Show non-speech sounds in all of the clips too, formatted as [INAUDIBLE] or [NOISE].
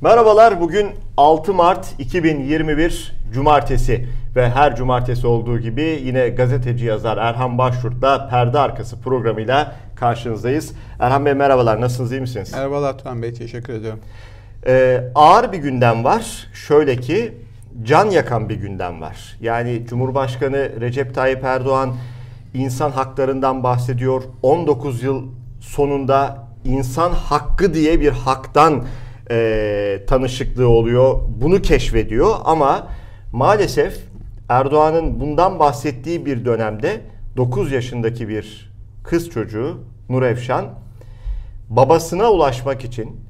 Merhabalar bugün 6 Mart 2021 Cumartesi ve her cumartesi olduğu gibi yine gazeteci yazar Erhan Başyurt'la Perde Arkası programıyla karşınızdayız. Erhan Bey merhabalar nasılsınız iyi misiniz? Merhabalar Turan Bey teşekkür ediyorum. Ee, ağır bir gündem var. Şöyle ki can yakan bir gündem var. Yani Cumhurbaşkanı Recep Tayyip Erdoğan insan haklarından bahsediyor. 19 yıl sonunda insan hakkı diye bir haktan e, tanışıklığı oluyor. Bunu keşfediyor ama maalesef Erdoğan'ın bundan bahsettiği bir dönemde 9 yaşındaki bir kız çocuğu Nur Efşan babasına ulaşmak için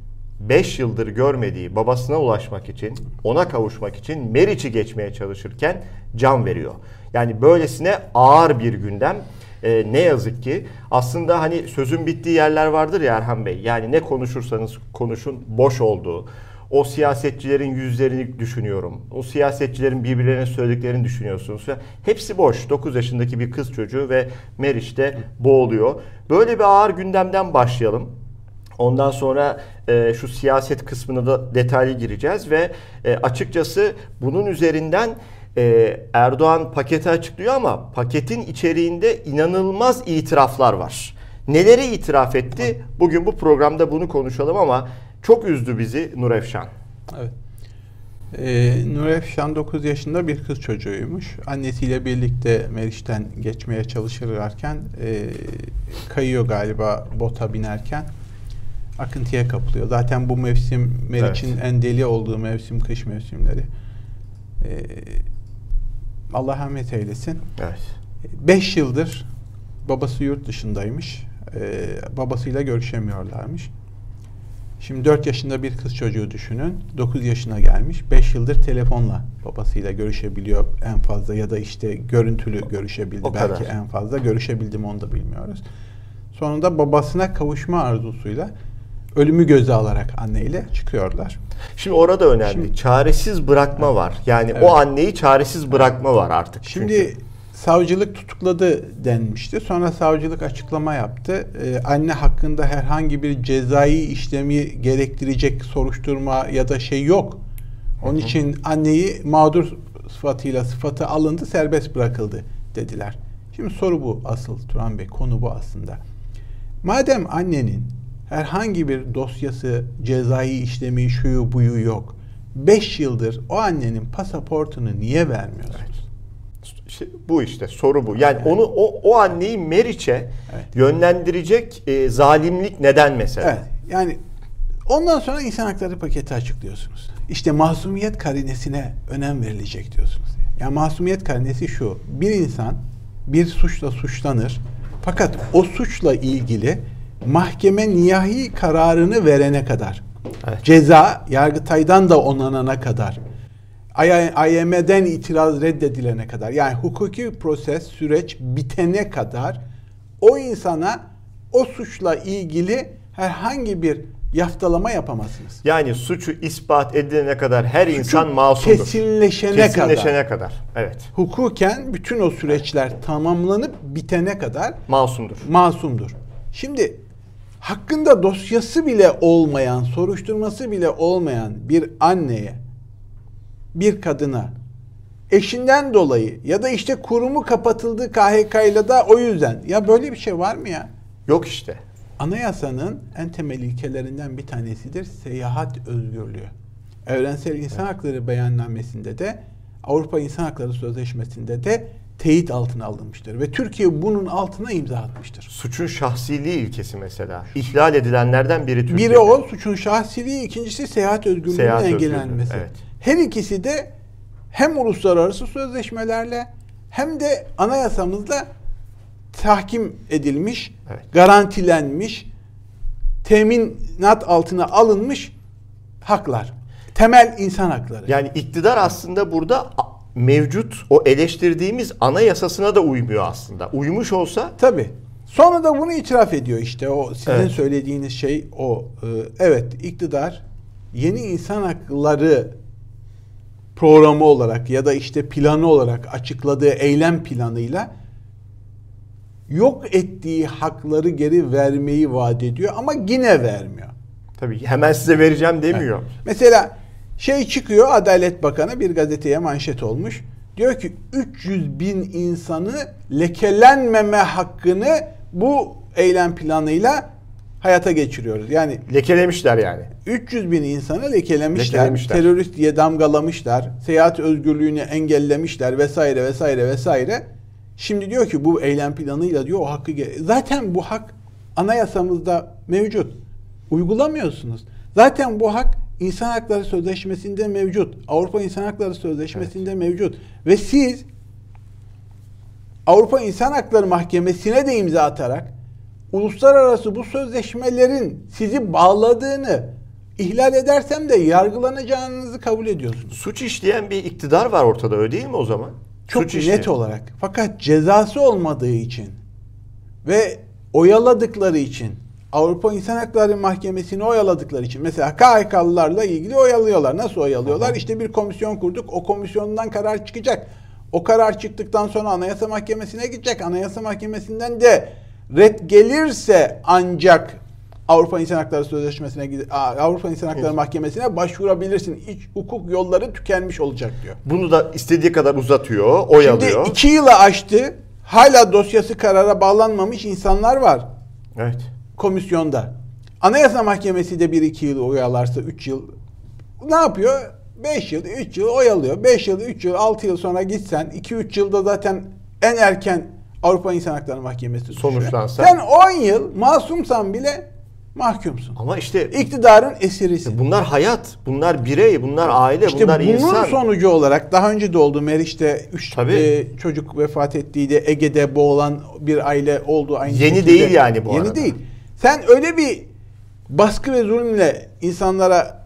5 yıldır görmediği babasına ulaşmak için, ona kavuşmak için Meriç'i geçmeye çalışırken can veriyor. Yani böylesine ağır bir gündem. Ee, ne yazık ki aslında hani sözün bittiği yerler vardır ya Erhan Bey. Yani ne konuşursanız konuşun boş olduğu. O siyasetçilerin yüzlerini düşünüyorum. O siyasetçilerin birbirlerine söylediklerini düşünüyorsunuz. Hepsi boş. 9 yaşındaki bir kız çocuğu ve Meriç de boğuluyor. Böyle bir ağır gündemden başlayalım. Ondan sonra e, şu siyaset kısmına da detaylı gireceğiz ve e, açıkçası bunun üzerinden e, Erdoğan paketi açıklıyor ama paketin içeriğinde inanılmaz itiraflar var. Neleri itiraf etti? Bugün bu programda bunu konuşalım ama çok üzdü bizi Nur Efşan. Evet. Ee, Nur Efşan 9 yaşında bir kız çocuğuymuş. Annesiyle birlikte Meriç'ten geçmeye çalışırlarken e, kayıyor galiba bota binerken akıntıya kapılıyor. Zaten bu mevsim Meriç'in evet. en deli olduğu mevsim kış mevsimleri. Ee, Allah rahmet eylesin. Evet. Beş yıldır babası yurt dışındaymış. Ee, babasıyla görüşemiyorlarmış. Şimdi 4 yaşında bir kız çocuğu düşünün. 9 yaşına gelmiş. 5 yıldır telefonla babasıyla görüşebiliyor en fazla ya da işte görüntülü görüşebildi. O Belki kadar. en fazla görüşebildim onu da bilmiyoruz. Sonunda babasına kavuşma arzusuyla ölümü göze alarak anneyle çıkıyorlar. Şimdi orada önemli. Şimdi, çaresiz bırakma evet. var. Yani evet. o anneyi çaresiz bırakma var artık. Şimdi çünkü. savcılık tutukladı denmişti. Sonra savcılık açıklama yaptı. Ee, anne hakkında herhangi bir cezai işlemi gerektirecek soruşturma ya da şey yok. Onun Hı-hı. için anneyi mağdur sıfatıyla sıfatı alındı, serbest bırakıldı dediler. Şimdi soru bu asıl Turan Bey, konu bu aslında. Madem annenin herhangi bir dosyası, cezai işlemi, şuyu buyu yok. 5 yıldır o annenin pasaportunu niye vermiyorsunuz? Evet. İşte bu işte soru bu. Yani evet. onu o, o anneyi Meriç'e evet. yönlendirecek e, zalimlik neden mesela? Evet. Yani ondan sonra insan hakları paketi açıklıyorsunuz. İşte masumiyet karinesine önem verilecek diyorsunuz. Yani masumiyet karinesi şu. Bir insan bir suçla suçlanır. Fakat o suçla ilgili mahkeme nihai kararını verene kadar, evet. ceza Yargıtay'dan da onanana kadar, IM'den itiraz reddedilene kadar, yani hukuki proses, süreç bitene kadar o insana o suçla ilgili herhangi bir yaftalama yapamazsınız. Yani suçu ispat edilene kadar her Suçu insan masumdur. Kesinleşene, kesinleşene kadar. kadar. Evet. Hukuken bütün o süreçler tamamlanıp bitene kadar masumdur. Masumdur. Şimdi hakkında dosyası bile olmayan, soruşturması bile olmayan bir anneye, bir kadına eşinden dolayı ya da işte kurumu kapatıldı KHK ile de o yüzden. Ya böyle bir şey var mı ya? Yok işte. Anayasanın en temel ilkelerinden bir tanesidir seyahat özgürlüğü. Evrensel İnsan. Hakları Beyannamesi'nde de Avrupa İnsan Hakları Sözleşmesi'nde de teyit altına alınmıştır. Ve Türkiye bunun altına imza atmıştır. Suçun şahsiliği ilkesi mesela. İhlal edilenlerden biri Türkiye'de. Biri o suçun şahsiliği, ikincisi seyahat özgürlüğünün seyahat engellenmesi. Evet. Her ikisi de hem uluslararası sözleşmelerle hem de anayasamızla tahkim edilmiş, evet. garantilenmiş, teminat altına alınmış haklar. Temel insan hakları. Yani iktidar aslında burada mevcut o eleştirdiğimiz anayasasına da uymuyor aslında. Uymuş olsa tabi. Sonra da bunu itiraf ediyor işte o sizin evet. söylediğiniz şey o. Ee, evet iktidar yeni insan hakları programı olarak ya da işte planı olarak açıkladığı eylem planıyla yok ettiği hakları geri vermeyi vaat ediyor ama yine vermiyor. Tabii hemen size vereceğim demiyor. Mesela şey çıkıyor Adalet Bakanı bir gazeteye manşet olmuş. Diyor ki 300 bin insanı lekelenmeme hakkını bu eylem planıyla hayata geçiriyoruz. Yani Lekelemişler yani. 300 bin insanı lekelemişler, Lekelemişler. terörist diye damgalamışlar, seyahat özgürlüğünü engellemişler vesaire vesaire vesaire. Şimdi diyor ki bu eylem planıyla diyor o hakkı zaten bu hak anayasamızda mevcut. Uygulamıyorsunuz. Zaten bu hak İnsan Hakları Sözleşmesi'nde mevcut. Avrupa İnsan Hakları Sözleşmesi'nde mevcut. Ve siz Avrupa İnsan Hakları Mahkemesi'ne de imza atarak uluslararası bu sözleşmelerin sizi bağladığını ihlal edersem de yargılanacağınızı kabul ediyorsunuz. Suç işleyen bir iktidar var ortada öyle değil mi o zaman? Çok Suç net işleyen. olarak. Fakat cezası olmadığı için ve oyaladıkları için Avrupa İnsan Hakları Mahkemesi'ni oyaladıkları için mesela KHK'lılarla ilgili oyalıyorlar. Nasıl oyalıyorlar? İşte bir komisyon kurduk. O komisyondan karar çıkacak. O karar çıktıktan sonra Anayasa Mahkemesi'ne gidecek. Anayasa Mahkemesi'nden de red gelirse ancak Avrupa İnsan Hakları Sözleşmesi'ne Avrupa İnsan Hakları Mahkemesi'ne başvurabilirsin. İç hukuk yolları tükenmiş olacak diyor. Bunu da istediği kadar uzatıyor, oyalıyor. Şimdi iki yılı aştı. Hala dosyası karara bağlanmamış insanlar var Evet. Komisyonda. Anayasa Mahkemesi de bir iki yıl oyalarsa üç yıl ne yapıyor? Beş yıl, üç yıl oyalıyor. Beş yıl, üç yıl, altı yıl sonra gitsen iki üç yılda zaten en erken Avrupa İnsan Hakları Mahkemesi. Sonuçlansa. Sen 10 yıl masumsan bile mahkumsun. Ama işte İktidarın esirisin. bunlar hayat, bunlar birey, bunlar aile, İşte bunlar bunun insan. sonucu olarak daha önce de oldu Meriç'te 3 Tabii. çocuk vefat ettiğiydi. Ege'de boğulan bir aile oldu aynı Yeni şekilde. değil yani bu Yeni arada. değil. Sen öyle bir baskı ve zulümle insanlara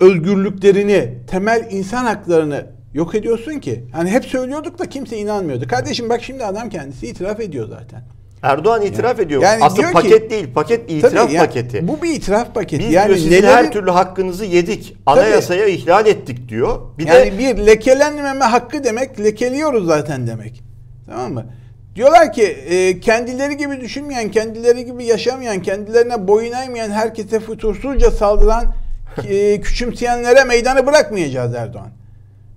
özgürlüklerini, temel insan haklarını yok ediyorsun ki. Hani hep söylüyorduk da kimse inanmıyordu. Kardeşim bak şimdi adam kendisi itiraf ediyor zaten. Erdoğan itiraf ediyor. Yani Aslında diyor ki- paket değil, paket itiraf Tabii ya, paketi. Bu bir itiraf paketi. Biz yani diyor sizin nelerin- her türlü hakkınızı yedik. Anayasaya ihlal ettik diyor. Bir yani de bir lekelenmeme hakkı demek lekeliyoruz zaten demek. Tamam mı? Diyorlar ki e, kendileri gibi düşünmeyen, kendileri gibi yaşamayan, kendilerine boyun eğmeyen herkese fütursuzca saldıran e, [LAUGHS] küçümseyenlere meydanı bırakmayacağız Erdoğan.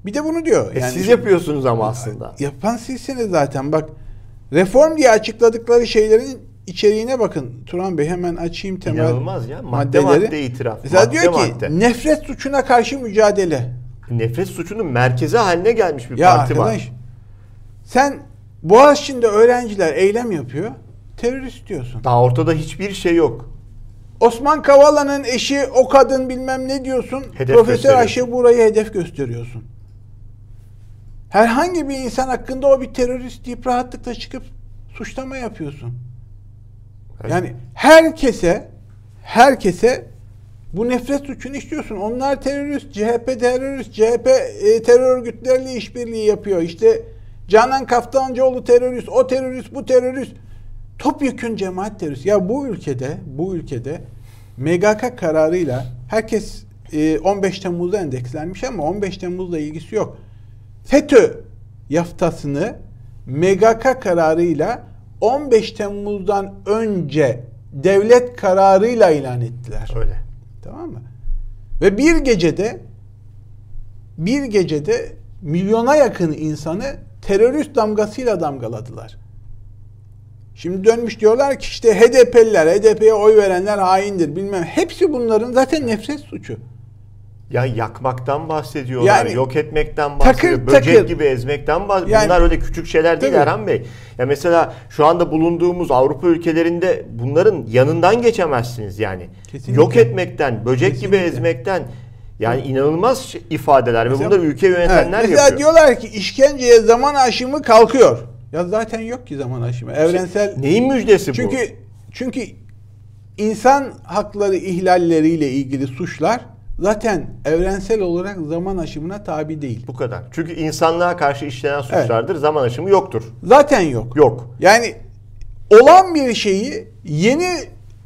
Bir de bunu diyor. e, siz yapıyorsunuz ama aslında. Yapan sizsiniz zaten. Bak reform diye açıkladıkları şeylerin içeriğine bakın. Turan Bey hemen açayım temel İnanılmaz ya. Madde maddeleri. madde itiraf. Mesela madde diyor ki madde. nefret suçuna karşı mücadele. Nefret suçunun merkezi haline gelmiş bir Ya parti arkadaş var. sen Boğaziçi'nde öğrenciler eylem yapıyor. Terörist diyorsun. Daha ortada hiçbir şey yok. Osman Kavala'nın eşi o kadın bilmem ne diyorsun. Hedef Profesör. Ayşe Buray'ı hedef gösteriyorsun. Herhangi bir insan hakkında o bir terörist deyip rahatlıkla çıkıp suçlama yapıyorsun. Evet. Yani herkese herkese bu nefret suçunu işliyorsun. Onlar terörist, CHP terörist, CHP e, terör örgütleriyle işbirliği yapıyor. İşte Canan Kaftancıoğlu terörist, o terörist, bu terörist. Topyekün cemaat terörist. Ya bu ülkede, bu ülkede MGK kararıyla herkes e, 15 Temmuz'da endekslenmiş ama 15 Temmuz'la ilgisi yok. FETÖ yaftasını MGK kararıyla 15 Temmuz'dan önce devlet kararıyla ilan ettiler. Öyle. Tamam mı? Ve bir gecede bir gecede milyona yakın insanı terörist damgasıyla damgaladılar. Şimdi dönmüş diyorlar ki işte HDP'liler, HDP'ye oy verenler haindir bilmem. Hepsi bunların zaten nefret suçu. Ya yakmaktan bahsediyorlar, Yani yok etmekten takır bahsediyor, böcek takır. gibi ezmekten bahsediyor. Yani- Bunlar öyle küçük şeyler değil Tabii. Erhan Bey. Ya mesela şu anda bulunduğumuz Avrupa ülkelerinde bunların yanından geçemezsiniz yani. Kesinlikle. Yok etmekten, böcek gibi Kesinlikle. ezmekten yani inanılmaz şey- ifadeler ve bunları ülke yönetenler Evet, yapıyor. diyorlar ki işkenceye zaman aşımı kalkıyor. Ya zaten yok ki zaman aşımı. Evrensel Neyin müjdesi bu? Çünkü çünkü insan hakları ihlalleriyle ilgili suçlar zaten evrensel olarak zaman aşımına tabi değil. Bu kadar. Çünkü insanlığa karşı işlenen suçlardır. Zaman aşımı yoktur. Zaten yok. Yok. Yani olan bir şeyi yeni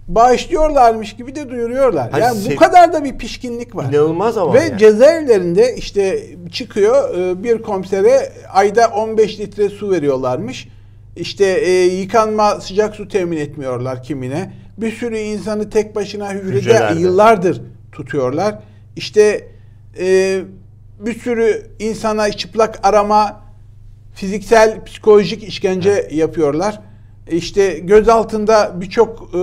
bağışlıyorlarmış gibi de duyuruyorlar. Hayır, yani bu kadar da bir pişkinlik var. İnanılmaz ama Ve yani. cezaevlerinde işte çıkıyor e, bir komisere ayda 15 litre su veriyorlarmış. İşte e, yıkanma sıcak su temin etmiyorlar kimine. bir sürü insanı tek başına hücrede Hücrelerde. yıllardır tutuyorlar. İşte e, bir sürü insana çıplak arama, fiziksel, psikolojik işkence yapıyorlar. E İşte göz altında birçok e,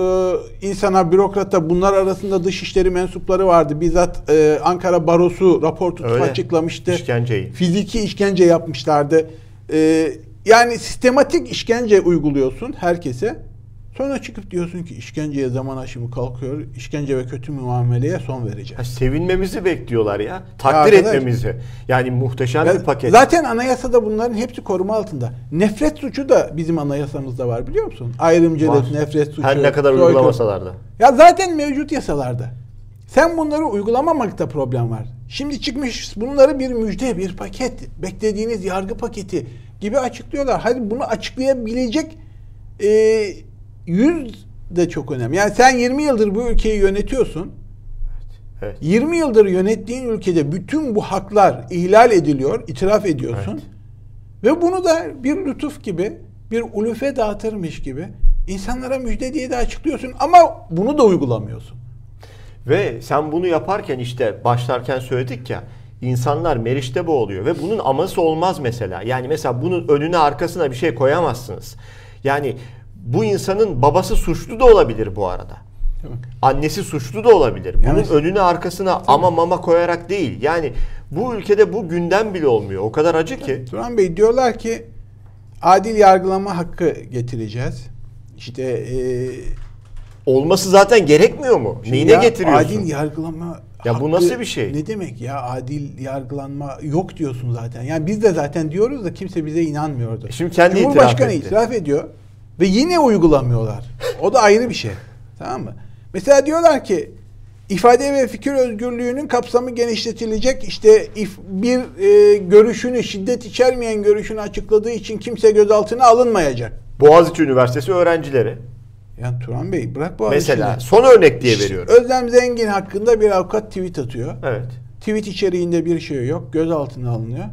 insana, bürokrata bunlar arasında dışişleri mensupları vardı. Bizzat e, Ankara Barosu rapor tutup Öyle. açıklamıştı. İşkenceyi. Fiziki işkence yapmışlardı. E, yani sistematik işkence uyguluyorsun herkese. Sonra çıkıp diyorsun ki işkenceye zaman aşımı kalkıyor. işkence ve kötü muameleye son vereceğiz. Ha, sevinmemizi bekliyorlar ya. Takdir arkadaş. etmemizi. Yani muhteşem Ya bir paket. Zaten anayasada bunların hepsi koruma altında. Nefret suçu da bizim anayasamızda var biliyor musun? Ayrımcılık, nefret suçu. Her ne kadar soykırım. uygulamasalar da. Ya zaten mevcut yasalarda. Sen bunları uygulamamakta problem var. Şimdi çıkmış bunları bir müjde, bir paket, beklediğiniz yargı paketi gibi açıklıyorlar. Hadi bunu açıklayabilecek e, yüz de çok önemli. Yani sen 20 yıldır bu ülkeyi yönetiyorsun. Evet. 20 yıldır yönettiğin ülkede bütün bu haklar ihlal ediliyor, itiraf ediyorsun. Evet. Ve bunu da bir lütuf gibi, bir ulufe dağıtırmış gibi insanlara müjde diye de açıklıyorsun ama bunu da uygulamıyorsun. Ve sen bunu yaparken işte başlarken söyledik ya insanlar meriçte boğuluyor ve bunun aması olmaz mesela. Yani mesela bunun önüne arkasına bir şey koyamazsınız. Yani bu insanın babası suçlu da olabilir bu arada. Annesi suçlu da olabilir. Bunun Yani- önüne arkasına ama mama koyarak değil. Yani bu ülkede bu gündem bile olmuyor. O kadar acı ki. Turan Bey diyorlar ki adil yargılama hakkı getireceğiz. İşte e, Olması zaten gerekmiyor mu? Neyine ya getiriyorsun? Adil yargılama Ya bu nasıl bir şey? Ne demek ya adil yargılanma yok diyorsun zaten. Yani biz de zaten diyoruz da kimse bize inanmıyordu. E şimdi kendi Cumhurbaşkanı itiraf etti. itiraf ediyor ve yine uygulamıyorlar. O da ayrı bir şey. Tamam mı? Mesela diyorlar ki ifade ve fikir özgürlüğünün kapsamı genişletilecek. İşte if, bir e, görüşünü şiddet içermeyen görüşünü açıkladığı için kimse gözaltına alınmayacak. Boğaziçi Üniversitesi öğrencileri. Yani Turan Bey bırak bu Mesela işini. son örnek diye veriyorum. Özlem Zengin hakkında bir avukat tweet atıyor. Evet. Tweet içeriğinde bir şey yok. Gözaltına alınıyor.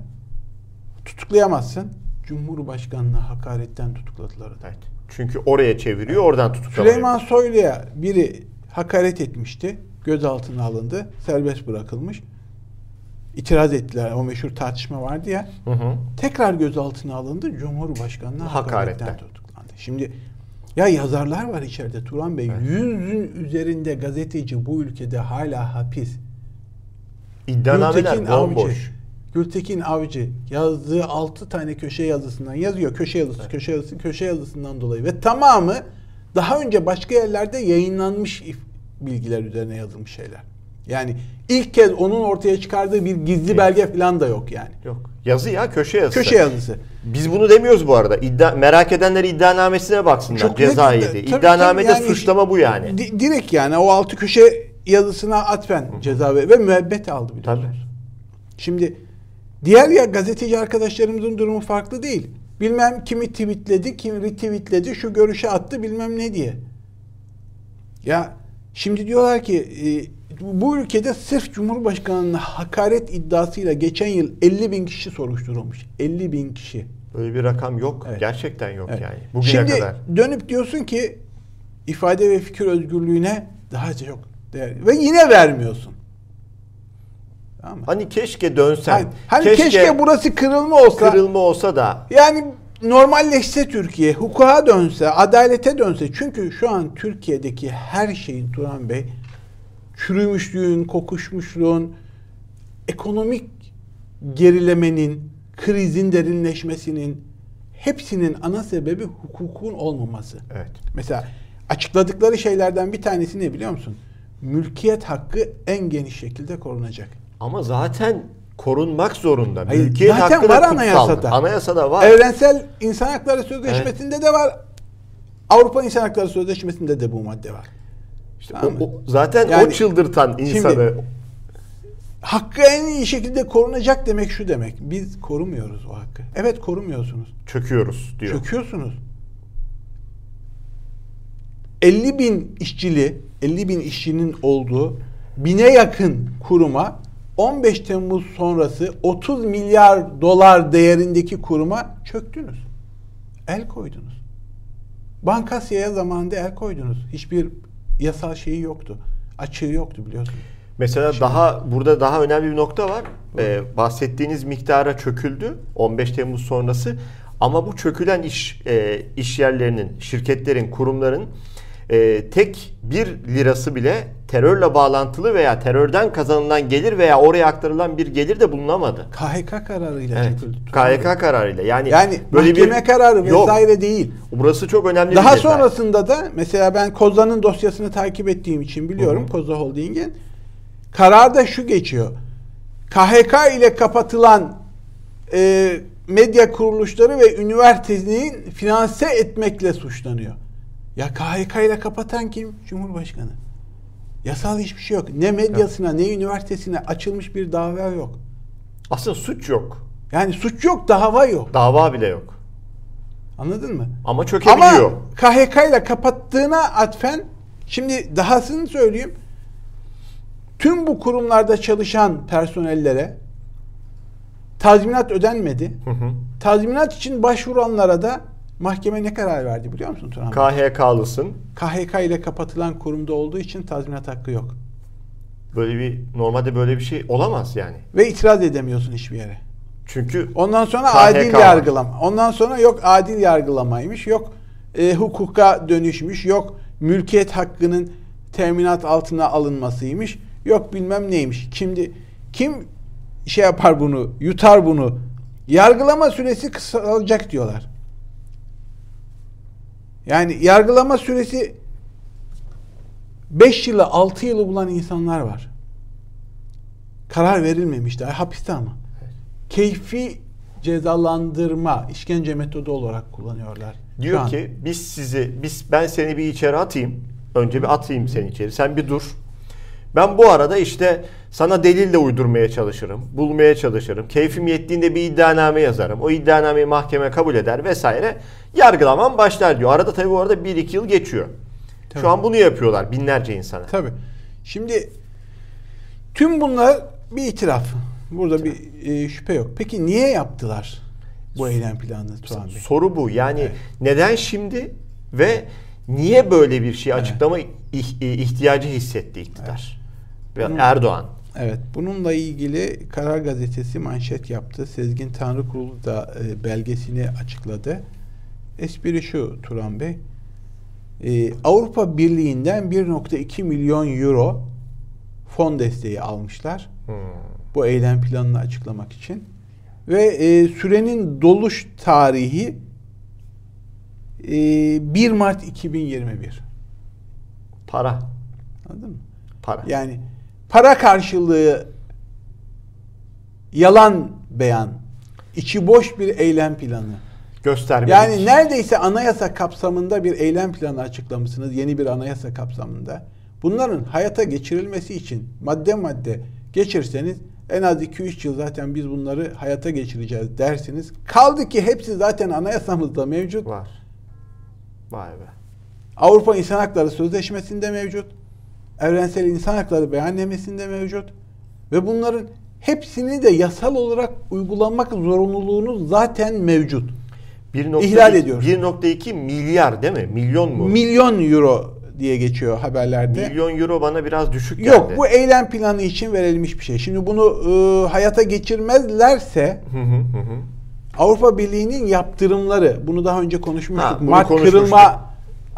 Tutuklayamazsın. Cumhurbaşkanına hakaretten tutukladılar. Evet. Çünkü oraya çeviriyor, oradan tutuklanıyor. Süleyman Soylu'ya biri hakaret etmişti. Gözaltına alındı. Serbest bırakılmış. İtiraz ettiler. O meşhur tartışma vardı ya. Hı hı. Tekrar gözaltına alındı. Cumhurbaşkanına hakaretten, Hakaretten. tutuklandı. Şimdi ya yazarlar var içeride Turan Bey. Yüzün üzerinde gazeteci bu ülkede hala hapis. İddianameler bomboş. Gültekin Avcı yazdığı 6 tane köşe yazısından yazıyor. Köşe yazısı, köşe yazısı, köşe yazısından dolayı ve tamamı daha önce başka yerlerde yayınlanmış bilgiler üzerine yazılmış şeyler. Yani ilk kez onun ortaya çıkardığı bir gizli belge falan da yok yani. Yok. Yazı ya köşe yazısı. Köşe yazısı. Biz bunu demiyoruz bu arada. İddia, merak edenler iddianamesine baksınlar. Çok Ceza net- yedi. İddianamede yani- suçlama bu yani. Di- direkt yani o altı köşe yazısına atfen ceza ve, ve müebbet aldı biliyorsunuz. Tabii. Şimdi diğer ya gazeteci arkadaşlarımızın durumu farklı değil. Bilmem kimi tweetledi, kim retweetledi, şu görüşe attı bilmem ne diye. Ya şimdi diyorlar ki e, bu ülkede sırf Cumhurbaşkanı'na hakaret iddiasıyla geçen yıl 50 bin kişi soruşturulmuş. 50 bin kişi. Böyle bir rakam yok. Evet. Gerçekten yok Evet. yani. Bugüne Şimdi kadar. dönüp diyorsun ki ifade ve fikir özgürlüğüne daha çok değer ve yine vermiyorsun. Tamam mı? Hani keşke dönsen. Hani, hani keşke, burası kırılma olsa. kırılma olsa da Yani normalleşse Türkiye, hukuka dönse, adalete dönse. Çünkü şu an Türkiye'deki her şeyin Turan Bey, çürümüşlüğün, kokuşmuşluğun, ekonomik gerilemenin, krizin derinleşmesinin hepsinin ana sebebi hukukun olmaması. evet. Mesela açıkladıkları şeylerden bir tanesi ne biliyor musun? Mülkiyet hakkı en geniş şekilde korunacak. Ama zaten korunmak zorunda. Hayır, Mülkiyet zaten hakkı var da kutsal. anayasada. Anayasada var. Evrensel İnsan Hakları Sözleşmesi'nde de var. Avrupa İnsan Hakları Sözleşmesi'nde de bu madde var. İşte Tamam o- o- zaten Yani o çıldırtan insanı. Hakkı en iyi şekilde korunacak demek şu demek. Biz korumuyoruz o hakkı. Evet korumuyorsunuz. çöküyoruz diyor. Çöküyorsunuz. 50 bin işçili, 50 bin işçinin olduğu bine yakın kuruma 15 Temmuz sonrası 30 milyar dolar değerindeki kuruma çöktünüz. El koydunuz. Bankasya'ya zamanında el koydunuz. Hiçbir yasal şeyi yoktu. Açığı yoktu biliyorsun. Mesela daha burada daha önemli bir nokta var. Ee, bahsettiğiniz miktara çöküldü 15 Temmuz sonrası. Ama bu çökülen iş e, iş yerlerinin, şirketlerin, kurumların e, tek bir lirası bile terörle bağlantılı veya terörden kazanılan gelir veya oraya aktarılan bir gelir de bulunamadı. KHK kararıyla Evet. KHK kararıyla. Yani, Yani böyle mahkeme bir kararı Yok. vesaire değil. Burası çok önemli Daha bir detay. sonrasında da mesela ben Kozan'ın dosyasını takip ettiğim için biliyorum Koza Holding'in. Kararda şu geçiyor. KHK ile kapatılan e, medya kuruluşları ve üniversitenin finanse etmekle suçlanıyor. Ya KHK ile kapatan kim? Cumhurbaşkanı. Yasal hiçbir şey yok. Ne medyasına ne üniversitesine açılmış bir dava yok. Aslında suç yok. Yani suç yok, dava yok. Dava bile yok. Anladın mı? Ama çökebiliyor. Ama KHK ile kapattığına atfen şimdi dahasını söyleyeyim. Tüm bu kurumlarda çalışan personellere tazminat ödenmedi. Hı hı. Tazminat için başvuranlara da mahkeme ne karar verdi biliyor musun Turan? Bey? KHK'lısın. KHK ile kapatılan kurumda olduğu için tazminat hakkı yok. Böyle bir normalde böyle bir şey olamaz yani. Ve itiraz edemiyorsun hiçbir yere. Çünkü Ondan sonra KHK adil var. yargılama. Ondan sonra yok adil yargılamaymış, yok e, hukuka dönüşmüş, yok mülkiyet hakkının teminat altına alınmasıymış, yok bilmem neymiş. Şimdi kim şey yapar bunu, yutar bunu? Yargılama süresi kısalacak diyorlar. Yani yargılama süresi 5 yılı 6 yılı bulan insanlar var. Karar verilmemiş daha hapiste ama. Keyfi cezalandırma, işkence metodu olarak kullanıyorlar. Diyor ki biz sizi biz ben seni bir içeri atayım. Önce bir atayım seni içeri. Sen bir dur. Ben bu arada işte sana delil de uydurmaya çalışırım. Bulmaya çalışırım. Keyfim yettiğinde bir iddianame yazarım. O iddianameyi mahkeme kabul eder vesaire. Yargılamam başlar diyor. Arada tabii bu arada 1-2 yıl geçiyor. Tabii. Şu an bunu yapıyorlar binlerce insana. Tabii. Şimdi tüm bunlar bir itiraf. Burada bir e, şüphe yok. Peki niye yaptılar bu eylem planını Turan Bey? Soru bu. Yani Evet. neden şimdi ve niye böyle bir şey açıklama ih- ihtiyacı hissetti iktidar? Ve Bunun- Erdoğan. Evet, bununla ilgili Karar Gazetesi manşet yaptı. Sezgin Tanrıkulu da e, belgesini açıkladı. Espri şu Turan Bey. E, Avrupa Birliği'nden 1.2 milyon euro fon desteği almışlar. Hmm. Bu eylem planını açıklamak için. Ve e, sürenin doluş tarihi e, 1 Mart 2021. Para. Anladın mı? Para. Yani para karşılığı yalan beyan, içi boş bir eylem planı. Göstermelik. Yani neredeyse anayasa kapsamında bir eylem planı açıklamışsınız. Yeni bir anayasa kapsamında. Bunların hayata geçirilmesi için madde madde geçirseniz en az 2-3 yıl zaten biz bunları hayata geçireceğiz dersiniz. Kaldı ki hepsi zaten anayasamızda mevcut. Var. Vay be. Avrupa İnsan Hakları Sözleşmesi'nde mevcut. Evrensel İnsan Hakları Beyannamesi'nde mevcut. Ve bunların hepsini de yasal olarak uygulamak zorunluluğunuz zaten mevcut. 1.2 İhlal ediyorsun. 1.2 milyar değil mi? Milyon mu? Milyon euro diye geçiyor haberlerde. Milyon euro bana biraz düşük geldi. Yok bu eylem planı için verilmiş bir şey. Şimdi bunu e, hayata geçirmezlerse Hı hı hı hı. Avrupa Birliği'nin yaptırımları bunu daha önce konuşmuştuk. Ha, bunu Mart konuşmuştuk. kırılma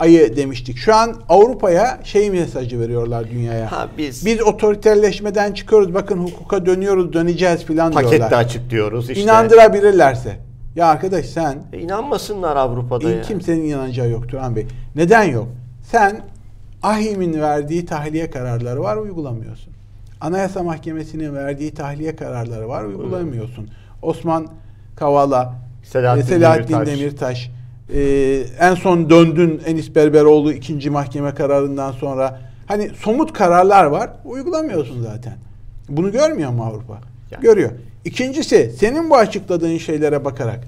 ayı demiştik. Şu an Avrupa'ya şey mesajı veriyorlar dünyaya. Ha, biz- biz otoriterleşmeden çıkıyoruz. Bakın hukuka dönüyoruz, döneceğiz filan diyorlar. açık diyoruz işte. İnandırabilirlerse. Ya arkadaş sen E, inanmasınlar Avrupa'da ya. kimsenin inanacağı yok Turan Bey. Neden yok? Sen AHİM'in verdiği tahliye kararları var uygulamıyorsun. Anayasa Mahkemesi'nin verdiği tahliye kararları var uygulamıyorsun. Osman Kavala, Selahattin Selahattin Demirtaş. Demirtaş, e, en son döndün Enis Berberoğlu ikinci mahkeme kararından sonra hani somut kararlar var uygulamıyorsun zaten. Bunu görmüyor mu Avrupa? Yani. Görüyor. İkincisi senin bu açıkladığın şeylere bakarak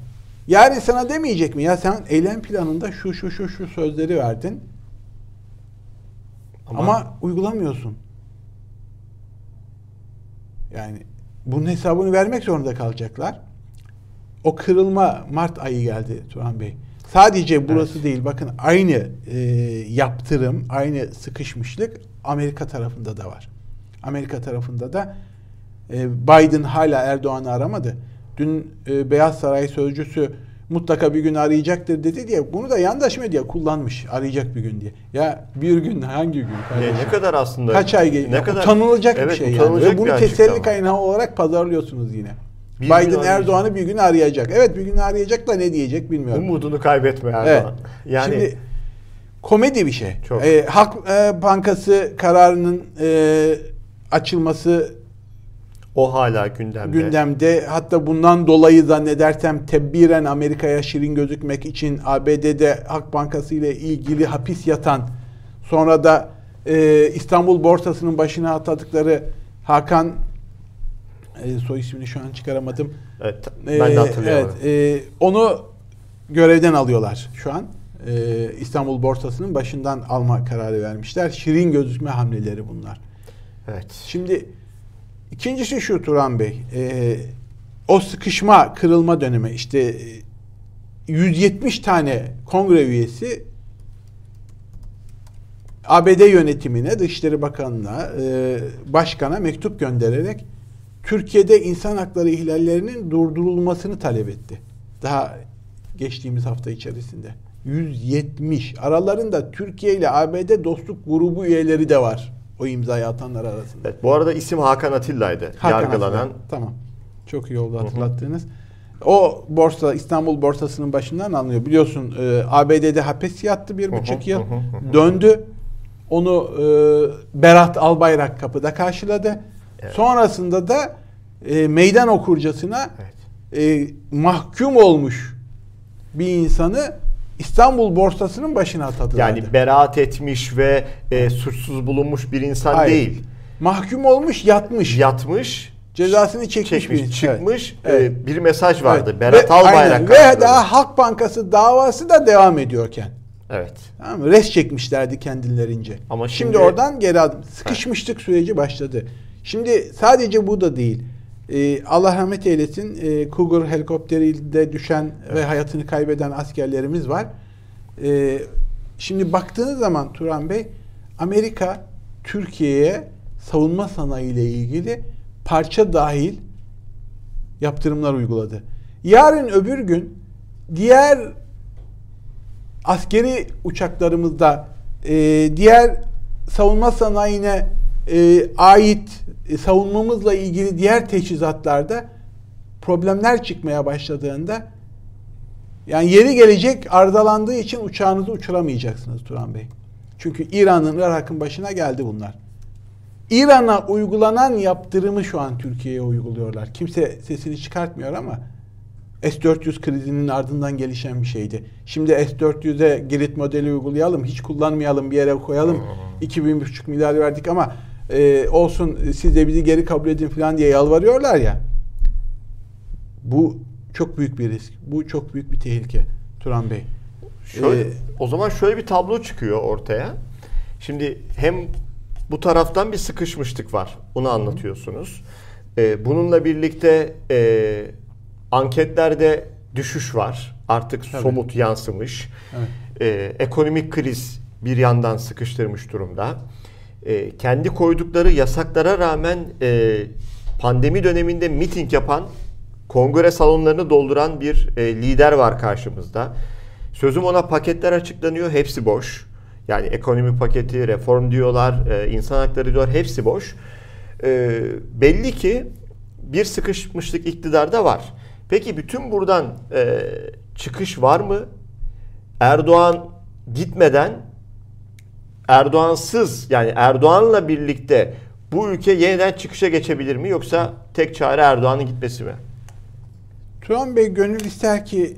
yani sana demeyecek mi ya sen eylem planında şu şu şu şu sözleri verdin ama, uygulamıyorsun. Yani bunun hesabını vermek zorunda kalacaklar. O kırılma Mart ayı geldi Turan Bey. Sadece burası evet. değil. Bakın aynı e, yaptırım, aynı sıkışmışlık Amerika tarafında da var. Amerika tarafında da e, Biden hala Erdoğan'ı aramadı. Dün e, Beyaz Saray sözcüsü mutlaka bir gün arayacaktır dedi diye bunu da yandaş medya kullanmış arayacak bir gün diye. Ya bir gün hangi gün? Kardeşim? Ne, ne kadar aslında? Kaç ay? Ne kadar utanılacak evet, bir şey yani. Ve bunu teselli kaynağı olarak pazarlıyorsunuz yine. Bir Biden Erdoğan'ı bir gün arayacak. Evet bir gün arayacak da ne diyecek bilmiyorum. Umudunu kaybetme Erdoğan. Evet. Yani Şimdi komedi bir şey. Çok. Ee, Halk e, Bankası kararının e, açılması o hala gündemde. Gündemde. Hatta bundan dolayı zannedersem tebbiren Amerika'ya şirin gözükmek için ABD'de Halk Bankası ile ilgili hapis yatan sonra da e, İstanbul borsasının başına atadıkları Hakan e, soy ismini şu an çıkaramadım. Evet, ben de hatırlıyorum. Evet, e, onu görevden alıyorlar şu an. E, İstanbul borsasının başından alma kararı vermişler. Şirin gözükme hamleleri bunlar. Evet. Şimdi ikincisi şu Turan Bey. E, o sıkışma, kırılma dönemi işte 170 e, tane kongre üyesi ABD yönetimine, Dışişleri Bakanı'na, e, başkana mektup göndererek Türkiye'de insan hakları ihlallerinin durdurulmasını talep etti. Daha geçtiğimiz hafta içerisinde. 170. Aralarında Türkiye ile ABD dostluk grubu üyeleri de var. O imzayı atanlar arasında. Evet, bu arada isim Hakan Atilla'ydı. Hakan yargılanan. Atilla. Tamam. Çok iyi oldu hatırlattığınız. O borsa İstanbul borsasının başından alınıyor. Biliyorsun e, ABD'de hapis yattı bir buçuk yıl. Döndü. Onu e, Berat Albayrak kapıda karşıladı. Evet. Sonrasında da e, meydan okurcasına evet. e, mahkum olmuş bir insanı İstanbul borsasının başına atadılar. Yani beraat etmiş ve e, suçsuz bulunmuş bir insan Hayır. değil. Mahkum olmuş, yatmış. Yatmış. Cezasını çekmiş, çekmiş bir çıkmış. Evet. E, bir mesaj vardı. Evet. Berat ve, Albayrak. Ve daha Halk Bankası davası da devam ediyorken. Evet. Tamam mı? Res çekmişlerdi kendilerince. Ama şimdi, şimdi oradan geri adım. Sıkışmışlık evet. süreci başladı. Şimdi sadece bu da değil. Ee, Allah rahmet eylesin e, Cougar helikopteriyle düşen evet. ve hayatını kaybeden askerlerimiz var. Ee, şimdi baktığınız zaman Turan Bey Amerika Türkiye'ye savunma sanayi ile ilgili parça dahil yaptırımlar uyguladı. Yarın öbür gün diğer askeri uçaklarımızda e, diğer savunma sanayine e, ait e, savunmamızla ilgili diğer teçhizatlarda problemler çıkmaya başladığında yani yeri gelecek arızalandığı için uçağınızı uçuramayacaksınız Turan Bey. Çünkü İran'ın Irak'ın başına geldi bunlar. İran'a uygulanan yaptırımı şu an Türkiye'ye uyguluyorlar. Kimse sesini çıkartmıyor ama S-400 krizinin ardından gelişen bir şeydi. Şimdi S-400'e Girit modeli uygulayalım, hiç kullanmayalım, bir yere koyalım. 2000,5 milyar verdik ama e, olsun siz de bizi geri kabul edin falan diye yalvarıyorlar ya. Bu çok büyük bir risk. Bu çok büyük bir tehlike Turan Bey. Şöyle, ee, o zaman şöyle bir tablo çıkıyor ortaya. Şimdi hem bu taraftan bir sıkışmışlık var. Onu anlatıyorsunuz. Ee, bununla birlikte e, anketlerde düşüş var. Artık Tabii. somut yansımış. Evet. Ee, ekonomik kriz bir yandan sıkıştırmış durumda e, kendi koydukları yasaklara rağmen e, pandemi döneminde miting yapan, kongre salonlarını dolduran bir e, lider var karşımızda. Sözüm ona paketler açıklanıyor, hepsi boş. Yani ekonomi paketi, reform diyorlar, e, insan hakları diyorlar, hepsi boş. E, belli ki bir sıkışmışlık iktidarda var. Peki bütün buradan e, çıkış var mı? Erdoğan gitmeden Erdoğansız yani Erdoğan'la birlikte bu ülke yeniden çıkışa geçebilir mi yoksa tek çare Erdoğan'ın gitmesi mi? Turan Bey gönül ister ki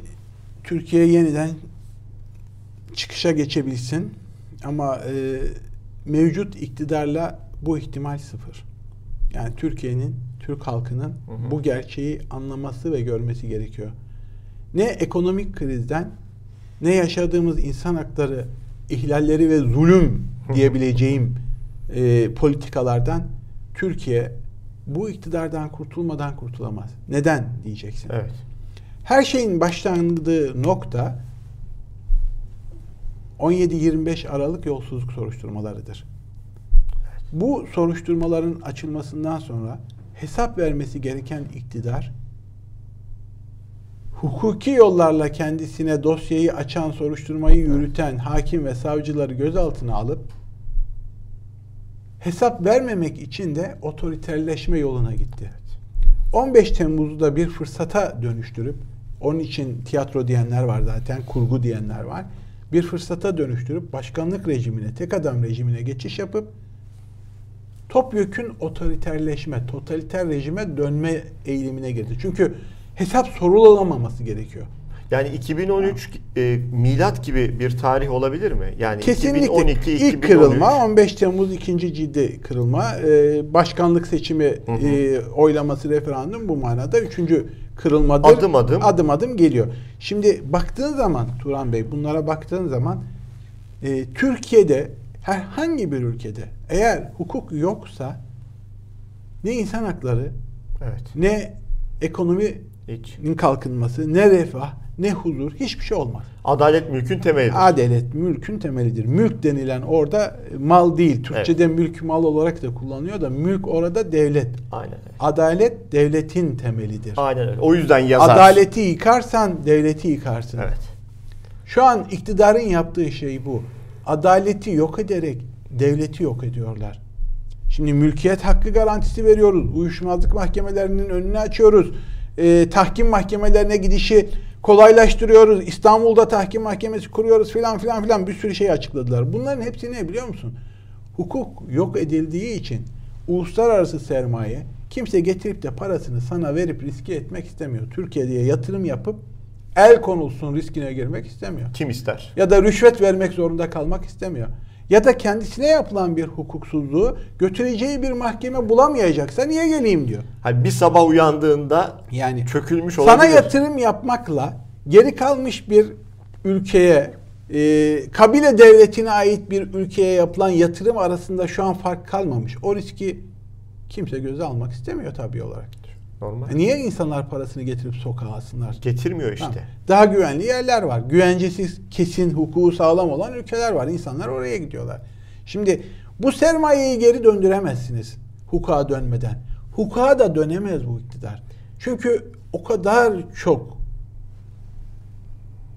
Türkiye yeniden çıkışa geçebilsin ama e, mevcut iktidarla bu ihtimal sıfır. Yani Türkiye'nin, Türk halkının hı hı. bu gerçeği anlaması ve görmesi gerekiyor. Ne ekonomik krizden ne yaşadığımız insan hakları ihlalleri ve zulüm diyebileceğim e, politikalardan Türkiye bu iktidardan kurtulmadan kurtulamaz. Neden diyeceksin? Evet. Her şeyin başlandığı nokta 17-25 Aralık yolsuzluk soruşturmalarıdır. Bu soruşturmaların açılmasından sonra hesap vermesi gereken iktidar hukuki yollarla kendisine dosyayı açan, soruşturmayı yürüten hakim ve savcıları gözaltına alıp hesap vermemek için de otoriterleşme yoluna gitti. 15 Temmuz'u da bir fırsata dönüştürüp onun için tiyatro diyenler var zaten, kurgu diyenler var. Bir fırsata dönüştürüp başkanlık rejimine, tek adam rejimine geçiş yapıp topyekün otoriterleşme, totaliter rejime dönme eğilimine girdi. Çünkü hesap sorulamaması gerekiyor. Yani 2013 e, milat gibi bir tarih olabilir mi? Yani Kesinlikle 2012 ilk 2013. kırılma 15 Temmuz ikinci ciddi kırılma e, başkanlık seçimi hı hı. E, oylaması referandum bu manada üçüncü kırılmadır. Adım adım adım adım geliyor. Şimdi baktığın zaman Turan Bey bunlara baktığın zaman e, Türkiye'de herhangi bir ülkede eğer hukuk yoksa ne insan hakları evet. ne ekonomi Hiç. kalkınması ne refah ne huzur hiçbir şey olmaz. Adalet mülkün temelidir. Adalet mülkün temelidir. Mülk denilen orada mal değil. Türkçe'de evet. mülk mal olarak da kullanıyor da mülk orada devlet. Aynen öyle. Adalet devletin temelidir. Aynen öyle. O yüzden yazar. Adaleti yıkarsan devleti yıkarsın. Evet. Şu an iktidarın yaptığı şey bu. Adaleti yok ederek devleti yok ediyorlar. Şimdi mülkiyet hakkı garantisi veriyoruz. Uyuşmazlık mahkemelerinin önünü açıyoruz. Ee, tahkim mahkemelerine gidişi kolaylaştırıyoruz. İstanbul'da tahkim mahkemesi kuruyoruz filan filan filan bir sürü şey açıkladılar. Bunların hepsi ne biliyor musun? Hukuk yok edildiği için uluslararası sermaye kimse getirip de parasını sana verip riske etmek istemiyor. Türkiye'ye yatırım yapıp el konulsun riskine girmek istemiyor. Kim ister? Ya da rüşvet vermek zorunda kalmak istemiyor. Ya da kendisine yapılan bir hukuksuzluğu götüreceği bir mahkeme bulamayacaksa niye geleyim diyor. Hani bir sabah uyandığında yani çökülmüş olabilir. Sana yatırım yapmakla geri kalmış bir ülkeye e, kabile devletine ait bir ülkeye yapılan yatırım arasında şu an fark kalmamış. O riski kimse göze almak istemiyor tabii olarak. Normal. E niye insanlar parasını getirip sokağa alsınlar? Getirmiyor işte. Ha. Daha güvenli yerler var. Güvencesiz, kesin, hukuku sağlam olan ülkeler var. İnsanlar oraya gidiyorlar. Şimdi bu sermayeyi geri döndüremezsiniz hukuka dönmeden. Hukuka da dönemez bu iktidar. Çünkü o kadar çok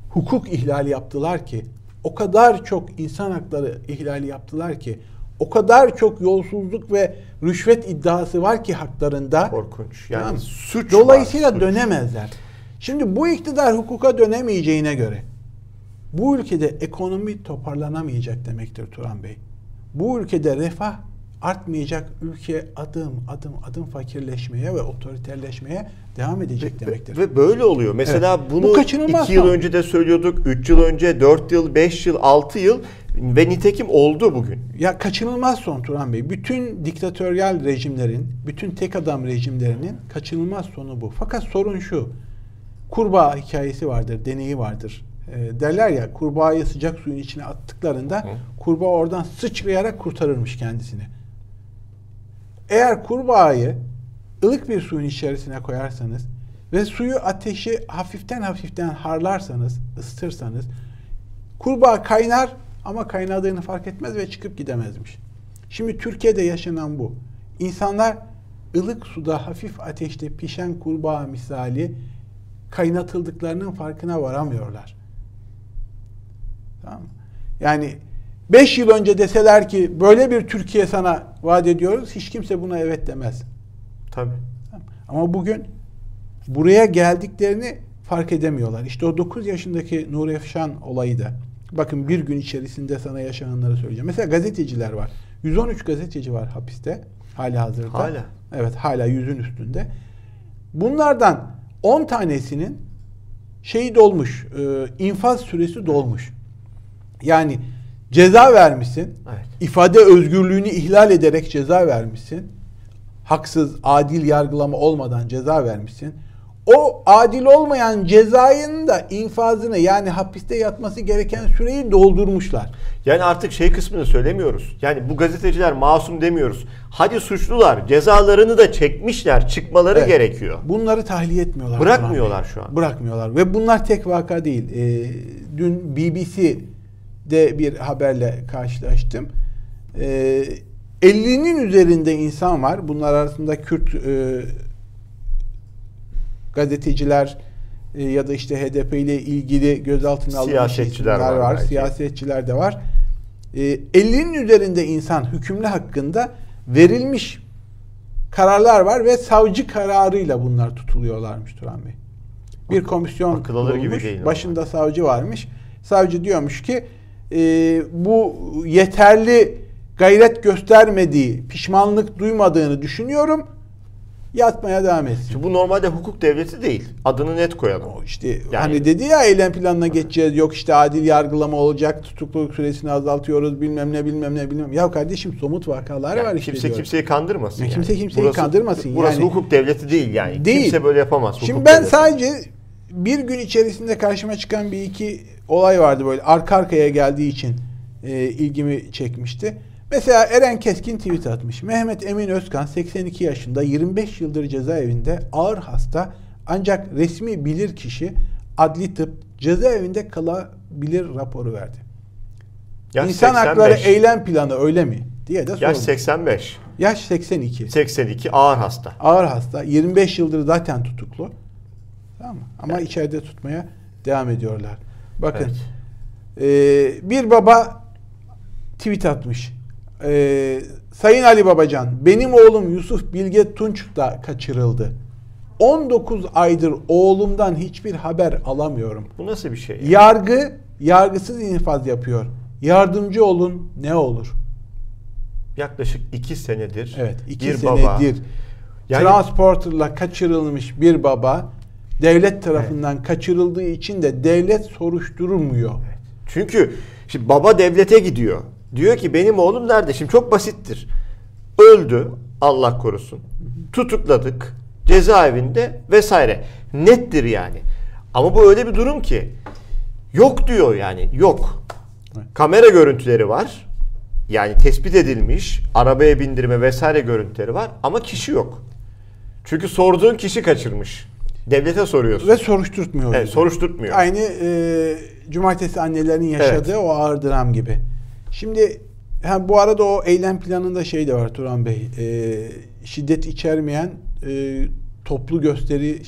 hukuk ihlali yaptılar ki, o kadar çok insan hakları ihlali yaptılar ki, o kadar çok yolsuzluk ve rüşvet iddiası var ki haklarında. Korkunç. Yani tamam. suç Dolayısıyla var, suç. dönemezler. Şimdi bu iktidar hukuka dönemeyeceğine göre bu ülkede ekonomi toparlanamayacak demektir Turan Bey. Bu ülkede refah artmayacak ülke adım adım adım fakirleşmeye ve otoriterleşmeye devam edecek demektir. Ve böyle oluyor. Mesela evet. bunu Bu iki yıl önce de söylüyorduk. Üç yıl önce, dört yıl, beş yıl, altı yıl ve nitekim oldu bugün. Ya kaçınılmaz son Turan Bey. Bütün diktatöryal rejimlerin, bütün tek adam rejimlerinin kaçınılmaz sonu bu. Fakat sorun şu. Kurbağa hikayesi vardır, deneyi vardır. E, derler ya kurbağayı sıcak suyun içine attıklarında Hı. kurbağa oradan sıçrayarak kurtarırmış kendisini. Eğer kurbağayı ılık bir suyun içerisine koyarsanız ve suyu ateşi hafiften hafiften harlarsanız, ısıtırsanız kurbağa kaynar ama kaynadığını fark etmez ve çıkıp gidemezmiş. Şimdi Türkiye'de yaşanan bu. İnsanlar ılık suda hafif ateşte pişen kurbağa misali kaynatıldıklarının farkına varamıyorlar. Tamam Yani 5 yıl önce deseler ki böyle bir Türkiye sana vaat ediyoruz hiç kimse buna evet demez. Tabii. Ama bugün buraya geldiklerini fark edemiyorlar. İşte o 9 yaşındaki Nuri Efşan olayı da. Bakın bir gün içerisinde sana yaşananları söyleyeceğim. Mesela gazeteciler var. 113 gazeteci var hapiste. Hali hazırda. Hala. Evet hala yüzün üstünde. Bunlardan 10 tanesinin şeyi dolmuş. E, infaz süresi dolmuş. Yani ceza vermişsin. Evet. İfade özgürlüğünü ihlal ederek ceza vermişsin. Haksız, adil yargılama olmadan ceza vermişsin o adil olmayan cezayın da infazını yani hapiste yatması gereken süreyi doldurmuşlar. Yani artık şey kısmını söylemiyoruz. Yani bu gazeteciler masum demiyoruz. Hadi suçlular cezalarını da çekmişler. Çıkmaları evet. gerekiyor. Bunları tahliye etmiyorlar. Bırakmıyorlar şu an. Bırakmıyorlar ve bunlar tek vaka değil. Ee, dün BBC de bir haberle karşılaştım. Ee, 50'nin üzerinde insan var. Bunlar arasında Kürt e, gazeteciler e, ya da işte HDP ile ilgili gözaltına alınmış Siyasetçiler var var. belki. Siyasetçiler de var. E, 50'nin üzerinde insan hükümlü hakkında verilmiş kararlar var ve savcı kararıyla bunlar tutuluyorlarmış Turan Bey. Bir komisyon alır gibi kurulmuş. değil ama. Başında savcı varmış. Savcı diyormuş ki e, bu yeterli gayret göstermediği, pişmanlık duymadığını düşünüyorum. Yatmaya devam etsin. Şimdi bu normalde hukuk devleti değil. Adını net koyalım. O işte Yani- hani dedi ya eylem planına geçeceğiz. Yok işte adil yargılama olacak. Tutukluluk süresini azaltıyoruz. Bilmem ne bilmem ne bilmem. Ya kardeşim somut vakalar Yani var işte kimse diyor. kimseyi kandırmasın. Ya yani. kimse kimseyi kandırmasın Burası yani. hukuk devleti değil yani. Değil. Kimse böyle yapamaz. hukuk Şimdi ben devleti. sadece bir gün içerisinde karşıma çıkan bir iki olay vardı böyle arka arkaya geldiği için e, ilgimi çekmişti. Mesela Eren Keskin tweet atmış. Mehmet Emin Özkan 82 yaşında 25 yıldır cezaevinde ağır hasta ancak resmi bilir kişi adli tıp cezaevinde kalabilir raporu verdi. Yaş İnsan 85. hakları eylem planı öyle mi? diye de Yaş sormuş. 85. Yaş 82. 82 ağır hasta. Ağır hasta. 25 yıldır zaten tutuklu. Tamam mı? Ama içeride tutmaya devam ediyorlar. Bakın. Evet. Ee, bir baba tweet atmış. Ee, Sayın Ali Babacan, benim oğlum Yusuf Bilge Tunç da kaçırıldı. 19 aydır oğlumdan hiçbir haber alamıyorum. Bu nasıl bir şey? Yargı yargısız infaz yapıyor. Yardımcı olun ne olur? Yaklaşık 2 senedir Evet, iki bir senedir baba Yani- transporterla kaçırılmış bir baba devlet tarafından kaçırıldığı için de devlet soruşturmuyor. Çünkü şimdi baba devlete gidiyor. Diyor ki benim oğlum nerede? Şimdi çok basittir. Öldü Allah korusun. Tutukladık. Cezaevinde vesaire. Nettir yani. Ama bu öyle bir durum ki yok diyor yani. Yok. Kamera görüntüleri var. Yani tespit edilmiş arabaya bindirme vesaire görüntüleri var ama kişi yok. Çünkü sorduğun kişi kaçırmış. Devlete soruyorsun. Ve soruşturtmuyor. Evet, bizi. soruşturtmuyor. Aynı e, cumartesi annelerin yaşadığı Evet. o ağır dram gibi. Şimdi ha, bu arada o eylem planında şey de var Turan Bey. E, şiddet içermeyen e, toplu gösteri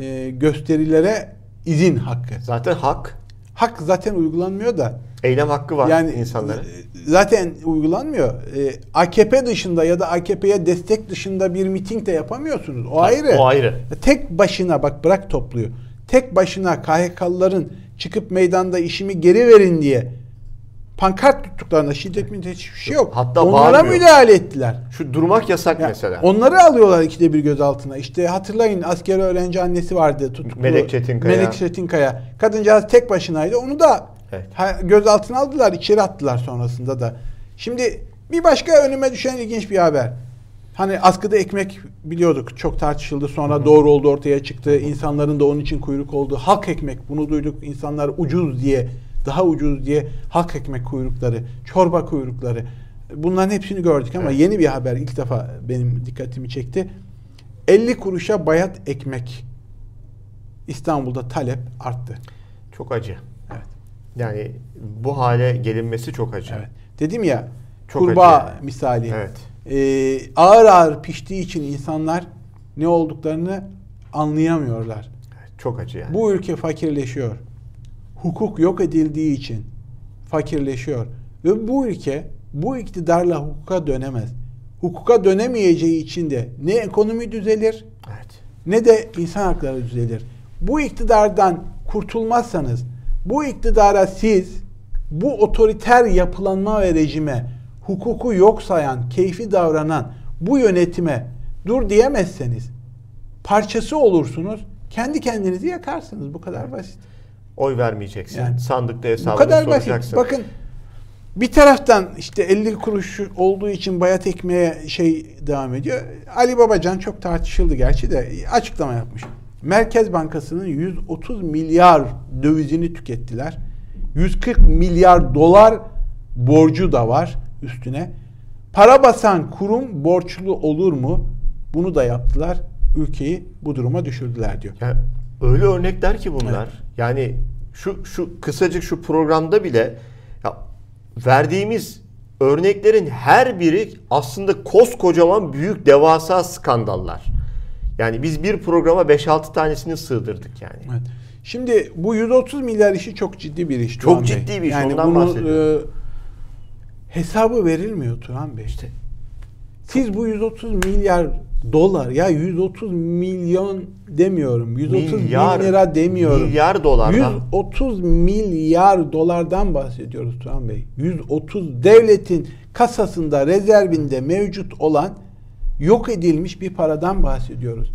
e, gösterilere izin hakkı. Zaten hak. Hak zaten uygulanmıyor da Eylem hakkı var yani insanların. e, zaten uygulanmıyor. E, AKP dışında ya da AKP'ye destek dışında bir miting de yapamıyorsunuz. O ayrı. O ayrı. Tek başına bak bırak topluyu. Tek başına KHK'lıların çıkıp meydanda işimi geri verin diye pankart tuttuklarında şiddet mi hiçbir şey yok. Hatta Onlara bağırmıyor. müdahale ettiler. Şu durmak yasak Ya, mesela. Onları alıyorlar ikide bir gözaltına. İşte hatırlayın asker öğrenci annesi vardı tutuklu. Melek Çetinkaya. Melek Çetinkaya. Kadıncağız tek başınaydı. Onu da Evet. gözaltına aldılar, içeri attılar sonrasında da. Şimdi bir başka önüme düşen ilginç bir haber. Hani askıda ekmek biliyorduk. Çok tartışıldı. Sonra doğru oldu ortaya çıktı. İnsanların da onun için kuyruk oldu. Halk ekmek bunu duyduk. İnsanlar ucuz diye, daha ucuz diye halk ekmek kuyrukları, çorba kuyrukları. Bunların hepsini gördük ama Evet. yeni bir haber ilk defa benim dikkatimi çekti. 50 kuruşa bayat ekmek. İstanbul'da talep arttı. Çok acı. Evet. Yani bu hale gelinmesi çok acı. Evet. Dedim ya Çok kurbağa acı misali. Evet. Ee, ağır ağır piştiği için insanlar ne olduklarını anlayamıyorlar. Çok acı yani. Bu ülke fakirleşiyor. Hukuk yok edildiği için fakirleşiyor. Ve bu ülke bu iktidarla hukuka dönemez. Hukuka dönemeyeceği için de ne ekonomi düzelir Evet. ne de insan hakları düzelir. Bu iktidardan kurtulmazsanız, bu iktidara siz, bu otoriter yapılanma ve rejime, hukuku yok sayan, keyfi davranan bu yönetime dur diyemezseniz, parçası olursunuz, kendi kendinizi yakarsınız. Bu kadar basit. Oy vermeyeceksin. Yani. Sandıkta Bu hesabını kadar basit. soracaksın. Bakın bir taraftan işte 50 kuruş olduğu için bayat ekmeğe şey devam ediyor. Ali Babacan çok tartışıldı gerçi de açıklama yapmış. Merkez Bankası'nın 130 milyar dövizini tükettiler. 140 milyar dolar borcu da var üstüne. Para basan kurum borçlu olur mu? Bunu da yaptılar. Ülkeyi bu duruma düşürdüler diyor. Yani öyle örnekler ki bunlar. Yani şu şu kısacık şu programda bile ya verdiğimiz örneklerin her biri aslında koskocaman büyük devasa skandallar. Yani biz bir programa 5-6 tanesini sığdırdık yani. Evet. Şimdi bu 130 milyar işi çok ciddi bir iş. Çok Turan Bey. ciddi bir iş, Yani ondan bahsediyorum. e, hesabı verilmiyor Turan Bey. İşte siz bu 130 milyar dolar ya 130 milyon demiyorum. 130 Milyar, bin lira demiyorum. milyar dolardan. 130 milyar dolardan bahsediyoruz Turan Bey. 130 devletin kasasında rezervinde mevcut olan yok edilmiş bir paradan bahsediyoruz.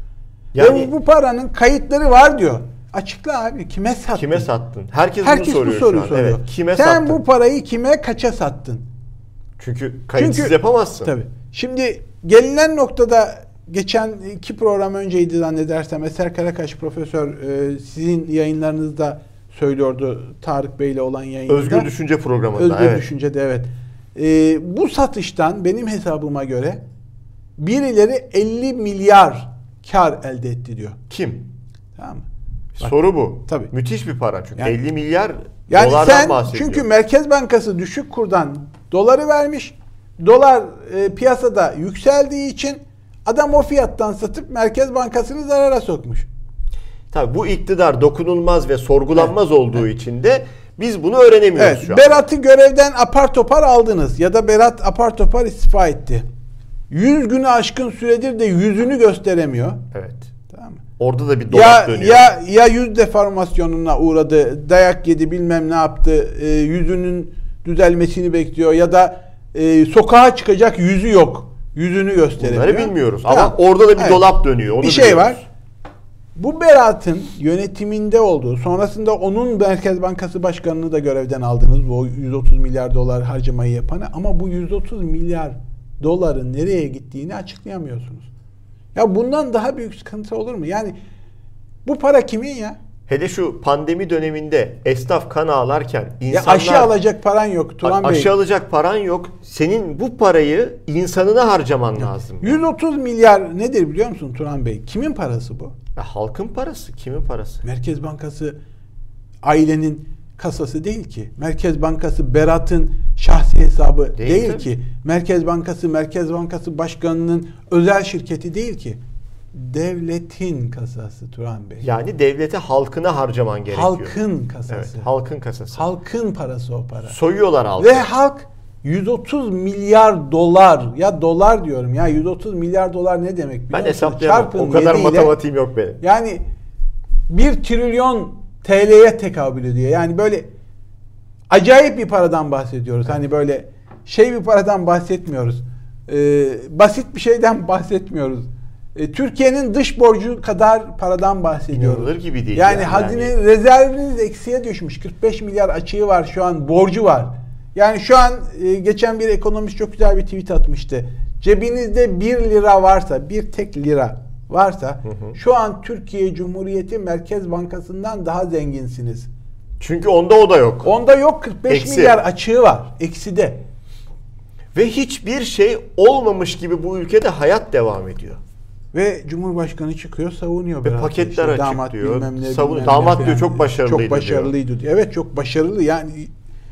Yani- Ve bu paranın kayıtları var diyor. Açıkla abi kime sattın? Kime sattın? Herkes, Herkes bunu soruyor bu soruyu soruyor. Evet. Kime Sen sattın? bu parayı kime kaça sattın? Çünkü kayıtsız Çünkü- yapamazsın. Tabii. Şimdi gelinen noktada geçen iki program önceydi zannedersem Eser Karakaş profesör e, sizin yayınlarınızda söylüyordu Tarık Bey ile olan yayında. Özgür Düşünce programında. Özgür evet. Düşünce'de evet. E, bu satıştan benim hesabıma göre birileri 50 milyar kar elde etti diyor. Kim? Tamam mı? Bak, Soru bu. Tabii. Müthiş bir para çünkü. Yani- 50 milyar Yani dolardan sen bahsediyor. çünkü Merkez Bankası düşük kurdan doları vermiş. Dolar e, piyasada yükseldiği için adam o fiyattan satıp Merkez Bankası'nı zarara sokmuş. Tabii bu iktidar dokunulmaz ve sorgulanmaz olduğu için de biz bunu öğrenemiyoruz Evet, şu an. Berat'ı görevden apar topar aldınız ya da Berat apar topar istifa etti. 100 günü aşkın süredir de yüzünü gösteremiyor. Evet. Tamam mı? Orada da bir dolap Ya dönüyor. ya ya yüz deformasyonuna uğradı, dayak yedi, bilmem ne yaptı, e, yüzünün düzelmesini bekliyor ya da e, sokağa çıkacak yüzü yok. Yüzünü gösteremiyor. Bunları bilmiyoruz ama orada da bir Evet. dolap dönüyor. Onu bir şey biliyoruz. var. Bu Berat'ın yönetiminde olduğu, sonrasında onun Merkez Bankası Başkanı'nı da görevden aldınız. Bu 130 milyar dolar harcamayı yapanı. Ama bu 130 milyar doların nereye gittiğini açıklayamıyorsunuz. Ya bundan daha büyük sıkıntı olur mu? Yani bu para kimin ya? Hele şu pandemi döneminde esnaf kan ağlarken Ya insanlar aşı alacak paran yok Turan Bey. aşı alacak paran yok. Senin bu parayı insanına harcaman lazım. 130 milyar nedir biliyor musun Turan Bey? Kimin parası bu? Ya halkın parası, kimin parası? Merkez Bankası ailenin kasası değil ki. Merkez Bankası Berat'ın şahsi hesabı Değil değil, tabii. ki. Merkez Bankası Merkez Bankası Başkanı'nın özel şirketi değil ki. Devletin kasası Turan Bey. Yani devlete halkına harcaman gerekiyor. Halkın kasası. Evet, halkın kasası. Halkın parası o para. Soyuyorlar halkı. Ve halk 130 milyar dolar ya dolar diyorum ya 130 milyar dolar ne demek? ben hesaplayamam. O kadar matematiğim yok benim. Yani 1 trilyon TL'ye tekabül ediyor. Yani böyle acayip bir paradan bahsediyoruz. Hani böyle şey bir paradan bahsetmiyoruz. Ee, basit bir şeyden [LAUGHS] bahsetmiyoruz. Ee, Türkiye'nin dış borcu kadar paradan bahsediyoruz. İnanılır gibi değil Yani, yani. hazine rezerviniz eksiye düşmüş. 45 milyar açığı var şu an borcu var. Yani şu an e, geçen bir ekonomist çok güzel bir tweet atmıştı. Cebinizde 1 lira varsa, bir tek lira varsa şu an Türkiye Cumhuriyeti Merkez Bankası'ndan daha zenginsiniz. Çünkü onda o da yok. Onda yok 45 Eksi. milyar açığı var. Ekside. Ve hiçbir şey olmamış gibi bu ülkede hayat devam ediyor. Ve Cumhurbaşkanı çıkıyor savunuyor. Ve paketler açık damat diyor. bilmem ne, Savun- bilmem ne damat falan diyor, çok diyor. başarılıydı Çok başarılıydı diyor. Evet çok başarılı yani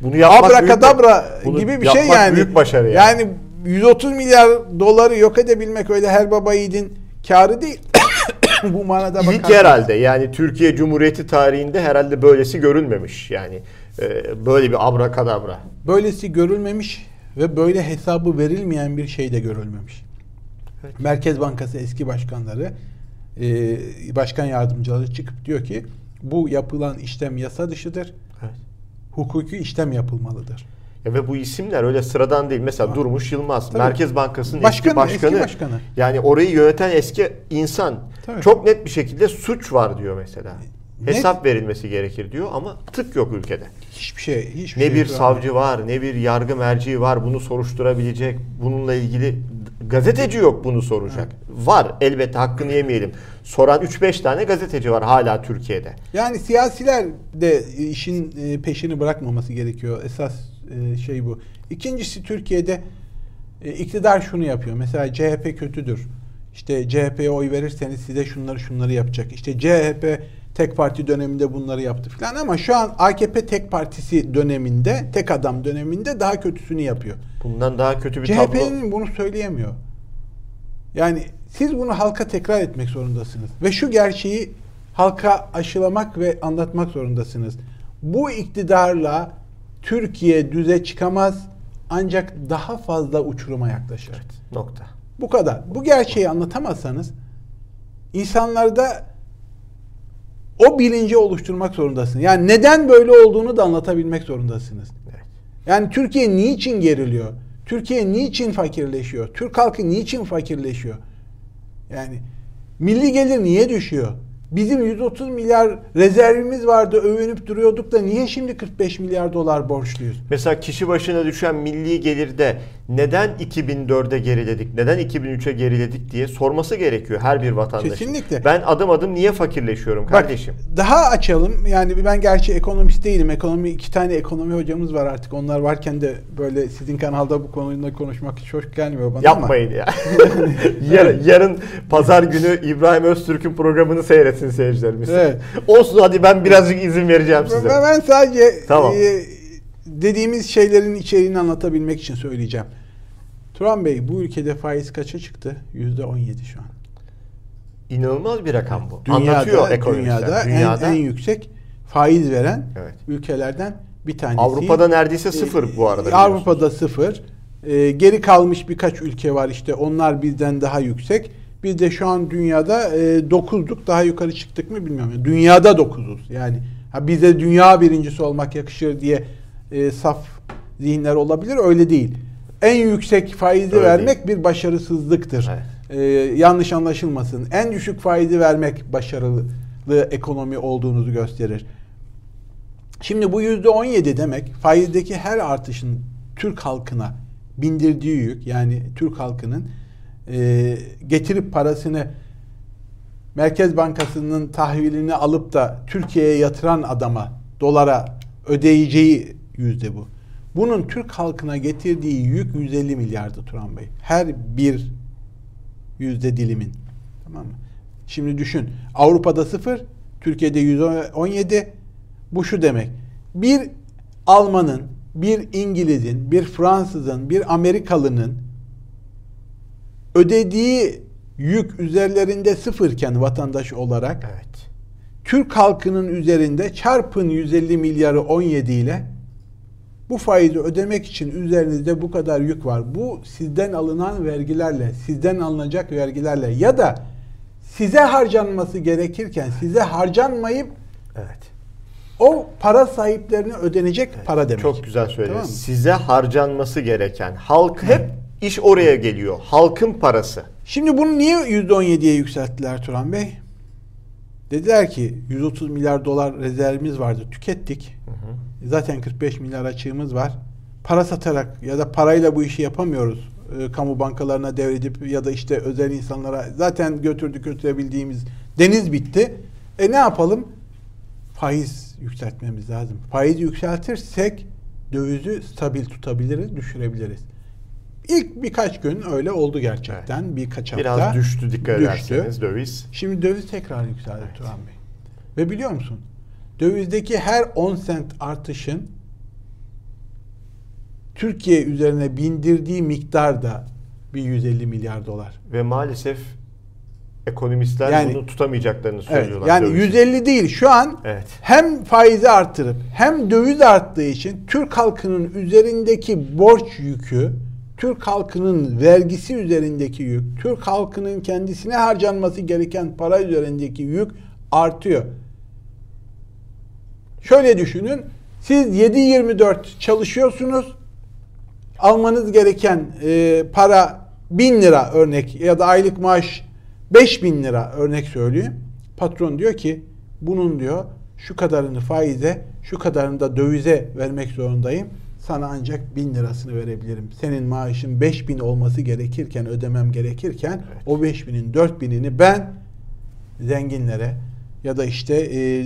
Bunu yapmak abrakadabra büyük, bunu gibi bir şey yani. büyük başarı yani. Yani 130 milyar doları yok edebilmek öyle her baba yiğidin karı değil. [COUGHS] Bu manada İlk bakarsanız. herhalde yani Türkiye Cumhuriyeti tarihinde herhalde böylesi görülmemiş. Yani e, böyle bir abrakadabra. Böylesi görülmemiş ve böyle hesabı verilmeyen bir şey de görülmemiş. Evet. Merkez Bankası eski başkanları, e, başkan yardımcıları çıkıp diyor ki bu yapılan işlem yasa dışıdır. Evet. Hukuki işlem yapılmalıdır. Ya ve bu isimler öyle sıradan değil. Mesela Tamam. Durmuş Yılmaz, Tabii. Merkez Bankası'nın Başkanı, eski başkanı. eski başkanı. Yani orayı yöneten eski insan. Tabii. Çok net bir şekilde suç var diyor mesela. Hesap verilmesi gerekir diyor ama tık yok ülkede. Hiçbir şey, hiçbir Ne şey bir savcı var, ne bir yargı merciği var bunu soruşturabilecek. Bununla ilgili gazeteci yok bunu soracak. Var elbette hakkını yemeyelim. Soran 3-5 tane gazeteci var hala Türkiye'de. Yani siyasiler de işin e, peşini bırakmaması gerekiyor. Esas e, şey bu. İkincisi Türkiye'de e, iktidar şunu yapıyor. Mesela CHP kötüdür. İşte CHP'ye oy verirseniz size şunları şunları yapacak. İşte CHP tek parti döneminde bunları yaptı falan ama şu an AKP tek partisi döneminde, tek adam döneminde daha kötüsünü yapıyor. Bundan daha kötü bir tablo. CHP'nin bunu söyleyemiyor. Yani siz bunu halka tekrar etmek zorundasınız. Ve şu gerçeği halka aşılamak ve anlatmak zorundasınız. Bu iktidarla Türkiye düze çıkamaz ancak daha fazla uçuruma yaklaşır. Nokta. Bu kadar. Bu gerçeği anlatamazsanız insanlarda o bilinci oluşturmak zorundasınız. Yani neden böyle olduğunu da anlatabilmek zorundasınız. Yani Türkiye niçin geriliyor? Türkiye niçin fakirleşiyor? Türk halkı niçin fakirleşiyor? Yani milli gelir niye düşüyor? Bizim 130 milyar rezervimiz vardı övünüp duruyorduk da niye şimdi 45 milyar dolar borçluyuz? Mesela kişi başına düşen milli gelirde neden 2004'e geriledik, neden 2003'e geriledik diye sorması gerekiyor her bir vatandaşın. Kesinlikle. Ben adım adım niye fakirleşiyorum kardeşim? Bak, daha açalım. Yani ben gerçi ekonomist değilim. Ekonomi iki tane ekonomi hocamız var artık. Onlar varken de böyle sizin kanalda bu konuda konuşmak hiç hoş gelmiyor bana Yapmayın ama. ya. [LAUGHS] [LAUGHS] yarın, yarın pazar günü İbrahim Öztürk'ün programını seyretsin seyircilerimiz. Evet. Olsun hadi ben birazcık izin vereceğim size. Ben, ben sadece Tamam. e, dediğimiz şeylerin içeriğini anlatabilmek için söyleyeceğim. Turan Bey bu ülkede faiz kaça çıktı? Yüzde 17 şu an. İnanılmaz bir rakam bu. Dünyada, Anlatıyor ekonomistler. dünyada, Dünyada En, en yüksek faiz veren Evet. ülkelerden bir tanesi. Avrupa'da neredeyse sıfır bu arada. Ee. Avrupa'da sıfır. Ee, geri kalmış birkaç ülke var işte onlar bizden daha yüksek. Biz de şu an dünyada e, dokuzduk daha yukarı çıktık mı bilmiyorum. Dünyada dokuzuz yani. Ha, bize dünya birincisi olmak yakışır diye e, saf zihinler olabilir öyle değil. En yüksek faizi Öyle vermek bir başarısızlıktır. Evet. Ee, yanlış anlaşılmasın. En düşük faizi vermek başarılı ekonomi olduğunuzu gösterir. Şimdi bu yüzde 17 demek faizdeki her artışın Türk halkına bindirdiği yük yani Türk halkının e, getirip parasını Merkez Bankası'nın tahvilini alıp da Türkiye'ye yatıran adama dolara ödeyeceği yüzde bu. Bunun Türk halkına getirdiği yük 150 milyardı Turan Bey. Her bir yüzde dilimin. Tamam mı? Şimdi düşün. Avrupa'da sıfır, Türkiye'de 117. Bu şu demek. Bir Almanın, bir İngiliz'in, bir Fransız'ın, bir Amerikalı'nın ödediği yük üzerlerinde sıfırken vatandaş olarak Evet. Türk halkının üzerinde çarpın 150 milyarı 17 ile bu faizi ödemek için üzerinizde bu kadar yük var. Bu sizden alınan vergilerle, sizden alınacak vergilerle ya da size harcanması gerekirken size harcanmayıp Evet. o para sahiplerine ödenecek para demek. Çok güzel söylediniz. Tamam mı? Size harcanması gereken. Halk hep iş oraya geliyor. Halkın parası. Şimdi bunu niye %17'ye yükselttiler Turan Bey? Dediler ki 130 milyar dolar rezervimiz vardı tükettik. Zaten 45 milyar açığımız var. Para satarak ya da parayla bu işi yapamıyoruz. Ee, kamu bankalarına devredip ya da işte özel insanlara zaten götürdük götürebildiğimiz deniz bitti. E ne yapalım? Faiz yükseltmemiz lazım. Faizi yükseltirsek dövizi stabil tutabiliriz, düşürebiliriz. İlk birkaç gün öyle oldu gerçekten. Birkaç hafta. Biraz düştü dikkat düştü. ederseniz döviz. Şimdi döviz tekrar yükseldi Turan Bey. Ve biliyor musun? Dövizdeki her 10 sent artışın Türkiye üzerine bindirdiği miktar da bir 150 milyar dolar. Ve maalesef ekonomistler Yani- bunu tutamayacaklarını Evet, söylüyorlar. yani dövizi. 150 değil şu an Evet. hem faizi arttırıp hem döviz arttığı için Türk halkının üzerindeki borç yükü, Türk halkının vergisi üzerindeki yük, Türk halkının kendisine harcanması gereken para üzerindeki yük artıyor. Şöyle düşünün. Siz 7-24 çalışıyorsunuz. Almanız gereken e, para 1000 lira örnek ya da aylık maaş 5000 lira örnek söyleyeyim. Patron diyor ki bunun diyor şu kadarını faize şu kadarını da dövize vermek zorundayım. Sana ancak 1000 lirasını verebilirim. Senin maaşın 5000 olması gerekirken ödemem gerekirken o 5000'in 4000'ini ben zenginlere ya da işte e,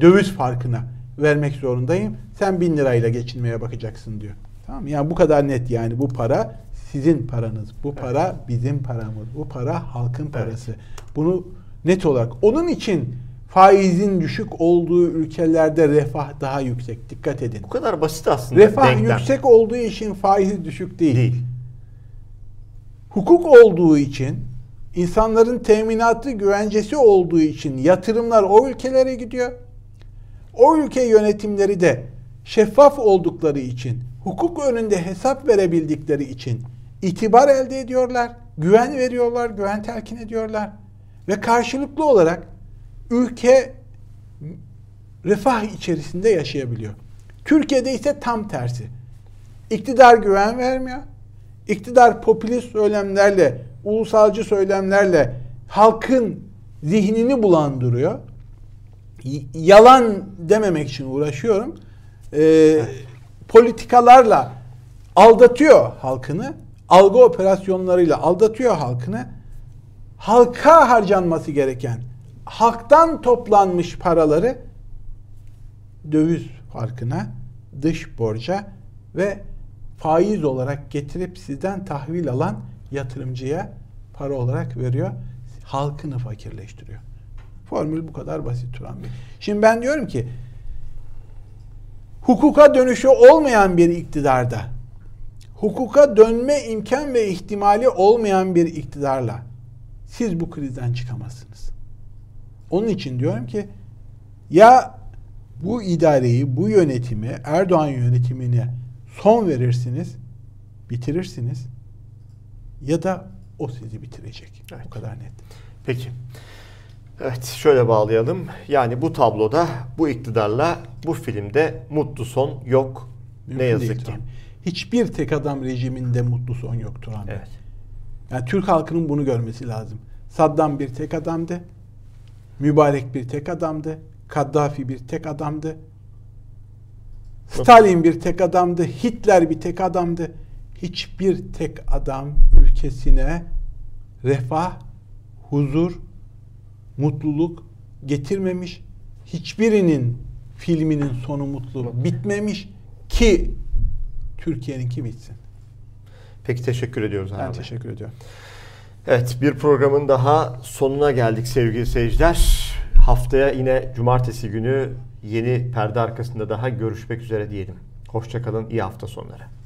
döviz farkına vermek zorundayım. Sen bin lirayla geçinmeye bakacaksın diyor. Tamam mı? Yani bu kadar net yani bu para sizin paranız. Bu para bizim paramız. Bu para halkın parası. Bunu net olarak onun için faizin düşük olduğu ülkelerde refah daha yüksek. Dikkat edin. Bu kadar basit aslında. Refah denklem. yüksek olduğu için faizi düşük değil. değil. Hukuk olduğu için, insanların teminatı, güvencesi olduğu için yatırımlar o ülkelere gidiyor. O ülke yönetimleri de şeffaf oldukları için, hukuk önünde hesap verebildikleri için itibar elde ediyorlar, güven veriyorlar, güven telkin ediyorlar ve karşılıklı olarak ülke refah içerisinde yaşayabiliyor. Türkiye'de ise tam tersi. İktidar güven vermiyor. İktidar popülist söylemlerle, ulusalcı söylemlerle halkın zihnini bulandırıyor. Yalan dememek için uğraşıyorum. Ee, politikalarla aldatıyor halkını. Algı operasyonlarıyla aldatıyor halkını. Halka harcanması gereken, halktan toplanmış paraları döviz farkına, dış borca ve faiz olarak getirip sizden tahvil alan yatırımcıya para olarak veriyor. Halkını fakirleştiriyor. Formül bu kadar basit Turan Bey. Şimdi ben diyorum ki hukuka dönüşü olmayan bir iktidarda hukuka dönme imkan ve ihtimali olmayan bir iktidarla siz bu krizden çıkamazsınız. Onun için diyorum ki ya bu idareyi, bu yönetimi, Erdoğan yönetimine son verirsiniz, bitirirsiniz ya da o sizi bitirecek. Evet. Bu kadar net. Peki. Evet şöyle bağlayalım. Yani bu tabloda bu iktidarla bu filmde mutlu son yok. Mümkün ne yazık değil ki. Turan. Hiçbir tek adam rejiminde mutlu son yok Turan Bey. Evet. Yani Türk halkının bunu görmesi lazım. Saddam bir tek adamdı. Mübarek bir tek adamdı. Kaddafi bir tek adamdı. Stalin bir tek adamdı. Hitler bir tek adamdı. Hiçbir tek adam ülkesine refah, huzur, mutluluk getirmemiş. Hiçbirinin filminin sonu mutlu bitmemiş ki Türkiye'ninki bitsin. Peki teşekkür ediyoruz Ben abi. teşekkür ediyorum. Evet bir programın daha sonuna geldik sevgili seyirciler. Haftaya yine cumartesi günü yeni perde arkasında daha görüşmek üzere diyelim. Hoşçakalın iyi hafta sonları.